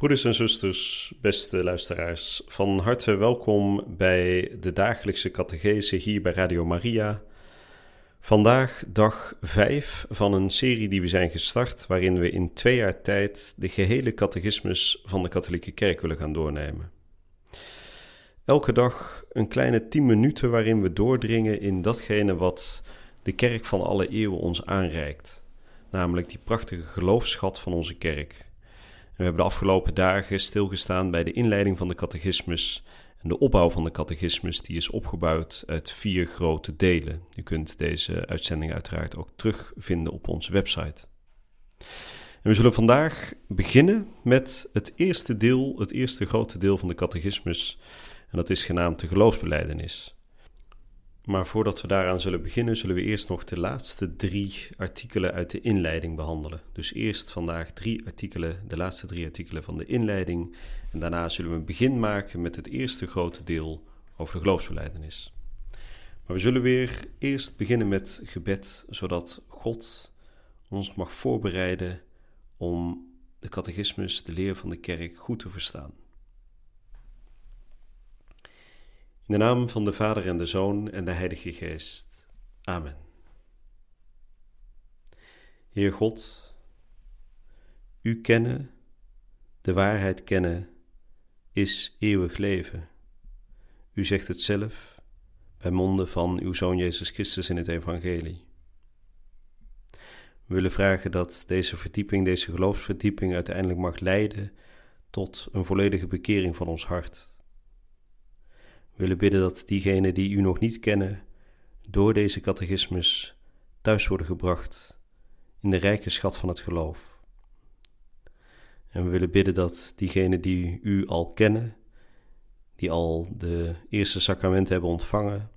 Broeders en zusters, beste luisteraars, van harte welkom bij de dagelijkse catechese hier bij Radio Maria. Vandaag dag 5 van een serie die we zijn gestart, waarin we in twee jaar tijd de gehele catechismus van de katholieke kerk willen gaan doornemen. Elke dag een kleine 10 minuten waarin we doordringen in datgene wat de kerk van alle eeuwen ons aanreikt, namelijk die prachtige geloofschat van onze kerk we hebben de afgelopen dagen stilgestaan bij de inleiding van de catechismus en de opbouw van de catechismus, die is opgebouwd uit vier grote delen. U kunt deze uitzending uiteraard ook terugvinden op onze website. En we zullen vandaag beginnen met het eerste deel, het eerste grote deel van de catechismus, en dat is genaamd de geloofsbeleidenis. Maar voordat we daaraan zullen beginnen, zullen we eerst nog de laatste drie artikelen uit de inleiding behandelen. Dus eerst vandaag drie artikelen, de laatste drie artikelen van de inleiding. En daarna zullen we een begin maken met het eerste grote deel over de geloofsverleidenis. Maar we zullen weer eerst beginnen met gebed, zodat God ons mag voorbereiden om de catechismus, de leer van de kerk, goed te verstaan. In de naam van de Vader en de Zoon en de Heilige Geest. Amen. Heer God, U kennen, de waarheid kennen, is eeuwig leven. U zegt het zelf bij monden van uw Zoon Jezus Christus in het Evangelie. We willen vragen dat deze verdieping, deze geloofsverdieping uiteindelijk mag leiden tot een volledige bekering van ons hart willen bidden dat diegenen die u nog niet kennen, door deze catechismus thuis worden gebracht in de rijke schat van het geloof. En we willen bidden dat diegenen die u al kennen, die al de eerste sacramenten hebben ontvangen,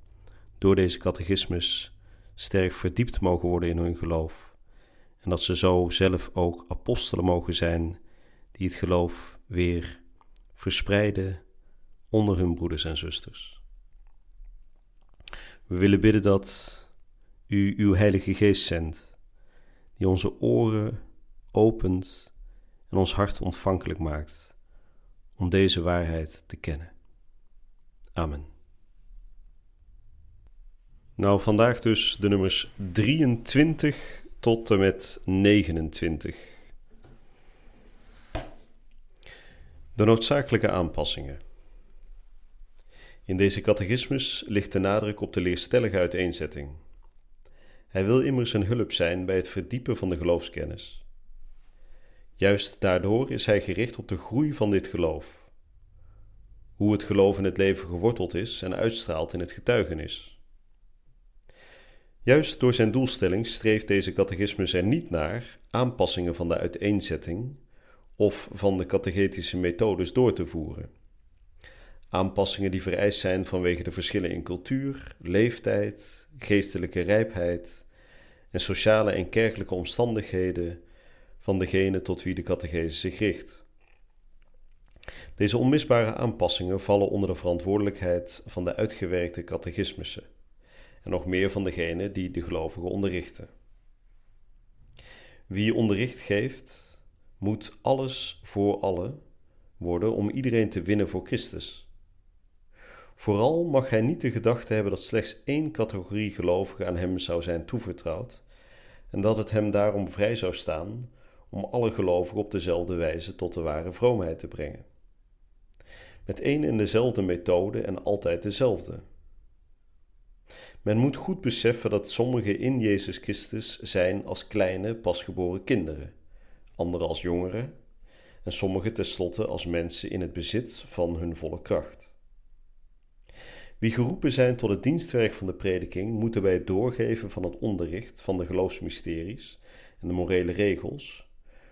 door deze catechismus sterk verdiept mogen worden in hun geloof. En dat ze zo zelf ook apostelen mogen zijn die het geloof weer verspreiden onder hun broeders en zusters. We willen bidden dat u uw Heilige Geest zendt, die onze oren opent en ons hart ontvankelijk maakt om deze waarheid te kennen. Amen. Nou, vandaag dus de nummers 23 tot en met 29. De noodzakelijke aanpassingen. In deze catechismus ligt de nadruk op de leerstellige uiteenzetting. Hij wil immers een hulp zijn bij het verdiepen van de geloofskennis. Juist daardoor is hij gericht op de groei van dit geloof. Hoe het geloof in het leven geworteld is en uitstraalt in het getuigenis. Juist door zijn doelstelling streeft deze catechismus er niet naar aanpassingen van de uiteenzetting of van de catechetische methodes door te voeren Aanpassingen die vereist zijn vanwege de verschillen in cultuur, leeftijd, geestelijke rijpheid en sociale en kerkelijke omstandigheden van degene tot wie de catechese zich richt. Deze onmisbare aanpassingen vallen onder de verantwoordelijkheid van de uitgewerkte catechismussen en nog meer van degene die de gelovigen onderrichten. Wie onderricht geeft, moet alles voor allen worden om iedereen te winnen voor Christus. Vooral mag hij niet de gedachte hebben dat slechts één categorie gelovigen aan hem zou zijn toevertrouwd en dat het hem daarom vrij zou staan om alle gelovigen op dezelfde wijze tot de ware vroomheid te brengen. Met één en dezelfde methode en altijd dezelfde. Men moet goed beseffen dat sommigen in Jezus Christus zijn als kleine, pasgeboren kinderen, anderen als jongeren en sommigen tenslotte als mensen in het bezit van hun volle kracht. Wie geroepen zijn tot het dienstwerk van de prediking, moeten bij het doorgeven van het onderricht van de geloofsmysteries en de morele regels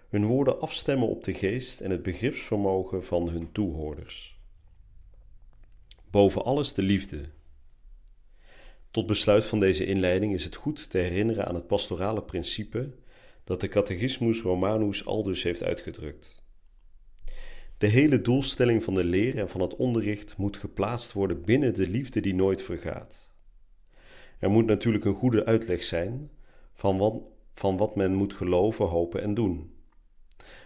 hun woorden afstemmen op de geest en het begripsvermogen van hun toehoorders. Boven alles de liefde. Tot besluit van deze inleiding is het goed te herinneren aan het pastorale principe dat de Catechismus Romanus aldus heeft uitgedrukt. De hele doelstelling van de leer en van het onderricht moet geplaatst worden binnen de liefde die nooit vergaat. Er moet natuurlijk een goede uitleg zijn van wat, van wat men moet geloven, hopen en doen.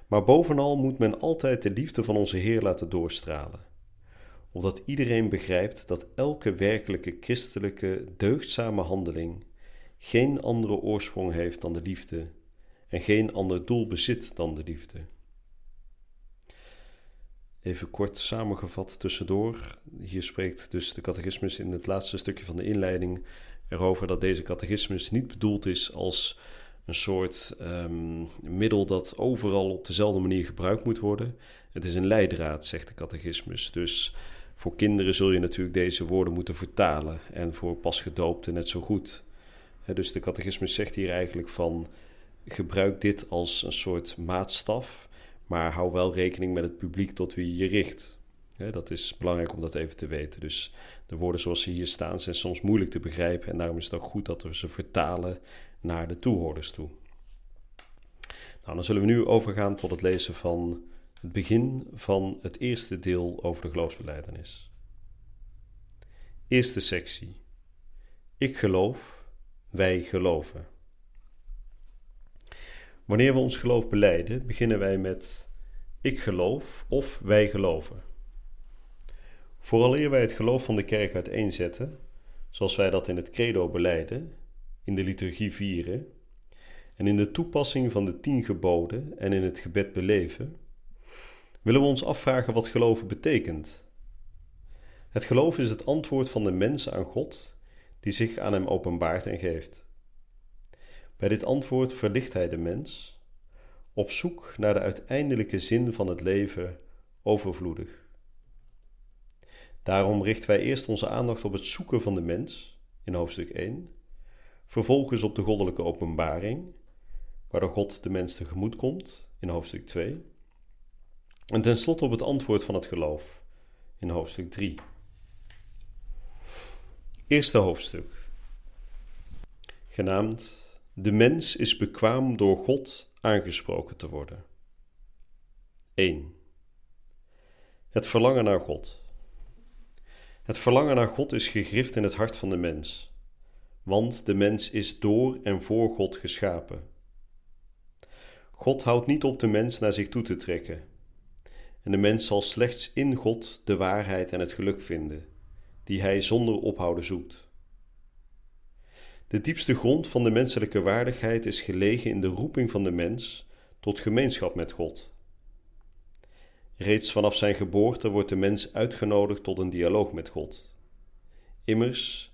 Maar bovenal moet men altijd de liefde van onze Heer laten doorstralen, opdat iedereen begrijpt dat elke werkelijke christelijke, deugdzame handeling geen andere oorsprong heeft dan de liefde en geen ander doel bezit dan de liefde. Even kort samengevat tussendoor. Hier spreekt dus de catechismus in het laatste stukje van de inleiding erover dat deze catechismus niet bedoeld is als een soort um, middel dat overal op dezelfde manier gebruikt moet worden. Het is een leidraad, zegt de catechismus. Dus voor kinderen zul je natuurlijk deze woorden moeten vertalen en voor pasgedoopten net zo goed. dus de catechismus zegt hier eigenlijk van gebruik dit als een soort maatstaf, maar hou wel rekening met het publiek tot wie je richt. dat is belangrijk om dat even te weten. Dus de woorden zoals ze hier staan zijn soms moeilijk te begrijpen en daarom is het ook goed dat we ze vertalen naar de toehoorders toe. Nou, dan zullen we nu overgaan tot het lezen van het begin van het eerste deel over de geloofsbeleidenis. Eerste sectie. Ik geloof, wij geloven. Wanneer we ons geloof beleiden, beginnen wij met ik geloof of wij geloven. Vooraleer wij het geloof van de kerk uiteenzetten, zoals wij dat in het credo beleiden, in de liturgie vieren en in de toepassing van de tien geboden en in het gebed beleven, willen we ons afvragen wat geloven betekent. Het geloof is het antwoord van de mens aan God die zich aan hem openbaart en geeft. Bij dit antwoord verlicht hij de mens, op zoek naar de uiteindelijke zin van het leven overvloedig. Daarom richten wij eerst onze aandacht op het zoeken van de mens in hoofdstuk 1, vervolgens op de goddelijke openbaring, waardoor God de mens tegemoet komt in hoofdstuk 2, en tenslotte op het antwoord van het geloof in hoofdstuk 3. Eerste hoofdstuk, genaamd De mens is bekwaam door God aangesproken te worden. 1. Het verlangen naar God. Het verlangen naar God is gegrift in het hart van de mens, want de mens is door en voor God geschapen. God houdt niet op de mens naar zich toe te trekken, en de mens zal slechts in God de waarheid en het geluk vinden, die hij zonder ophouden zoekt. De diepste grond van de menselijke waardigheid is gelegen in de roeping van de mens tot gemeenschap met God. Reeds vanaf zijn geboorte wordt de mens uitgenodigd tot een dialoog met God. Immers,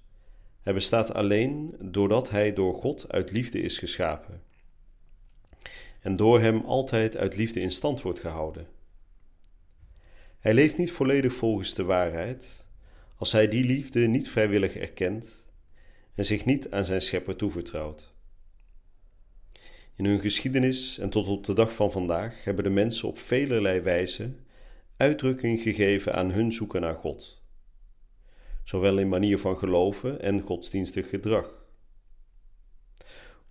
hij bestaat alleen doordat hij door God uit liefde is geschapen en door hem altijd uit liefde in stand wordt gehouden. Hij leeft niet volledig volgens de waarheid als hij die liefde niet vrijwillig erkent en zich niet aan zijn schepper toevertrouwt. In hun geschiedenis en tot op de dag van vandaag hebben de mensen op velerlei wijze uitdrukking gegeven aan hun zoeken naar God, zowel in manier van geloven en godsdienstig gedrag.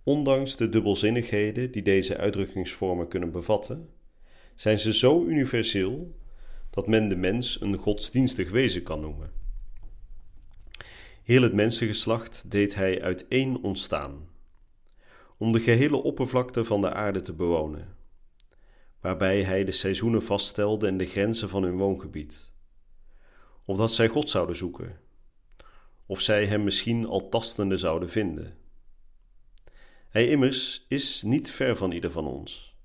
Ondanks de dubbelzinnigheden die deze uitdrukkingsvormen kunnen bevatten, zijn ze zo universeel dat men de mens een godsdienstig wezen kan noemen. Heel het mensengeslacht deed hij uit één ontstaan om de gehele oppervlakte van de aarde te bewonen, waarbij hij de seizoenen vaststelde en de grenzen van hun woongebied, opdat zij God zouden zoeken, of zij hem misschien al tastende zouden vinden. Hij immers is niet ver van ieder van ons,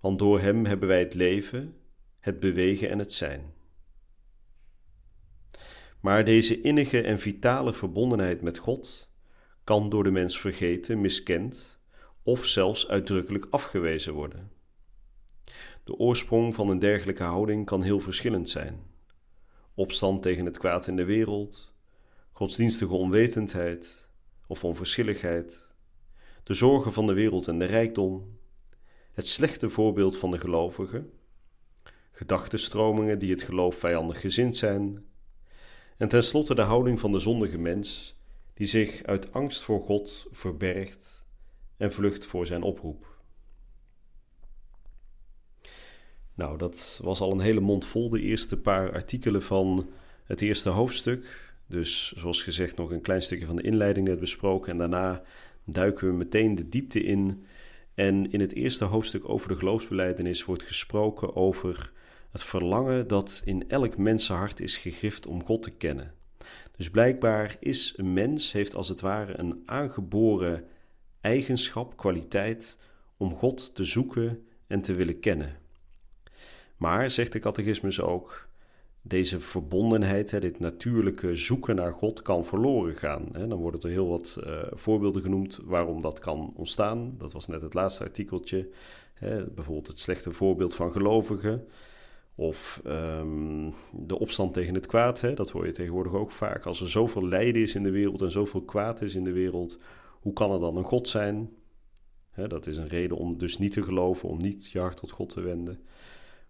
want door hem hebben wij het leven, het bewegen en het zijn. Maar deze innige en vitale verbondenheid met God kan door de mens vergeten, miskend of zelfs uitdrukkelijk afgewezen worden. De oorsprong van een dergelijke houding kan heel verschillend zijn. Opstand tegen het kwaad in de wereld, godsdienstige onwetendheid of onverschilligheid, de zorgen van de wereld en de rijkdom, het slechte voorbeeld van de gelovigen, gedachtenstromingen die het geloof vijandig gezind zijn, En tenslotte de houding van de zondige mens, die zich uit angst voor God verbergt en vlucht voor zijn oproep. Nou, dat was al een hele mond vol, de eerste paar artikelen van het eerste hoofdstuk. Dus zoals gezegd nog een klein stukje van de inleiding net besproken en daarna duiken we meteen de diepte in. En in het eerste hoofdstuk over de geloofsbeleidenis wordt gesproken over het verlangen dat in elk mensenhart is gegrift om God te kennen. Dus blijkbaar is een mens, heeft als het ware een aangeboren eigenschap, kwaliteit om God te zoeken en te willen kennen. Maar, zegt de catechismus ook, deze verbondenheid, dit natuurlijke zoeken naar God, kan verloren gaan. Dan worden er heel wat uh, voorbeelden genoemd waarom dat kan ontstaan. Dat was net het laatste artikeltje. Bijvoorbeeld het slechte voorbeeld van gelovigen. Of um, de opstand tegen het kwaad. Hè. Dat hoor je tegenwoordig ook vaak. Als er zoveel lijden is in de wereld en zoveel kwaad is in de wereld, hoe kan er dan een God zijn? Hè, dat is een reden om dus niet te geloven, om niet je hart tot God te wenden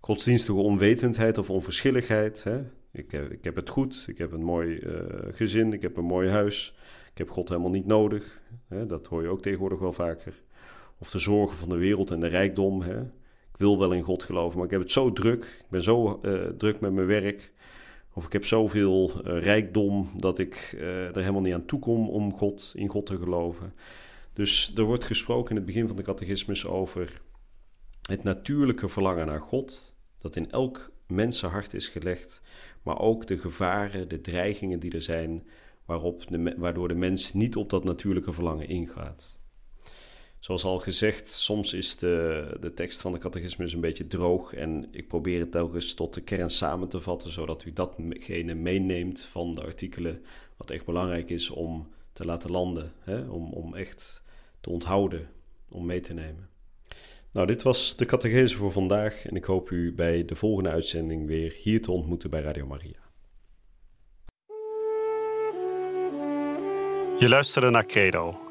godsdienstige onwetendheid of onverschilligheid. Hè? Ik, heb, ik heb het goed, ik heb een mooi uh, gezin, ik heb een mooi huis. Ik heb God helemaal niet nodig. Hè? Dat hoor je ook tegenwoordig wel vaker. Of de zorgen van de wereld en de rijkdom. Hè? Ik wil wel in God geloven, maar ik heb het zo druk. Ik ben zo uh, druk met mijn werk. Of ik heb zoveel uh, rijkdom dat ik er helemaal niet aan toe kom om God, in God te geloven. Dus er wordt gesproken in het begin van de catechismus over het natuurlijke verlangen naar God dat in elk mensenhart is gelegd, maar ook de gevaren, de dreigingen die er zijn, waarop waardoor de mens niet op dat natuurlijke verlangen ingaat. Zoals al gezegd, soms is de, de tekst van de catechismus een beetje droog en ik probeer het telkens tot de kern samen te vatten, zodat u datgene meeneemt van de artikelen wat echt belangrijk is om te laten landen, hè? Om, om echt te onthouden, om mee te nemen. Nou, dit was de catechese voor vandaag en ik hoop u bij de volgende uitzending weer hier te ontmoeten bij Radio Maria. Je luisterde naar Credo,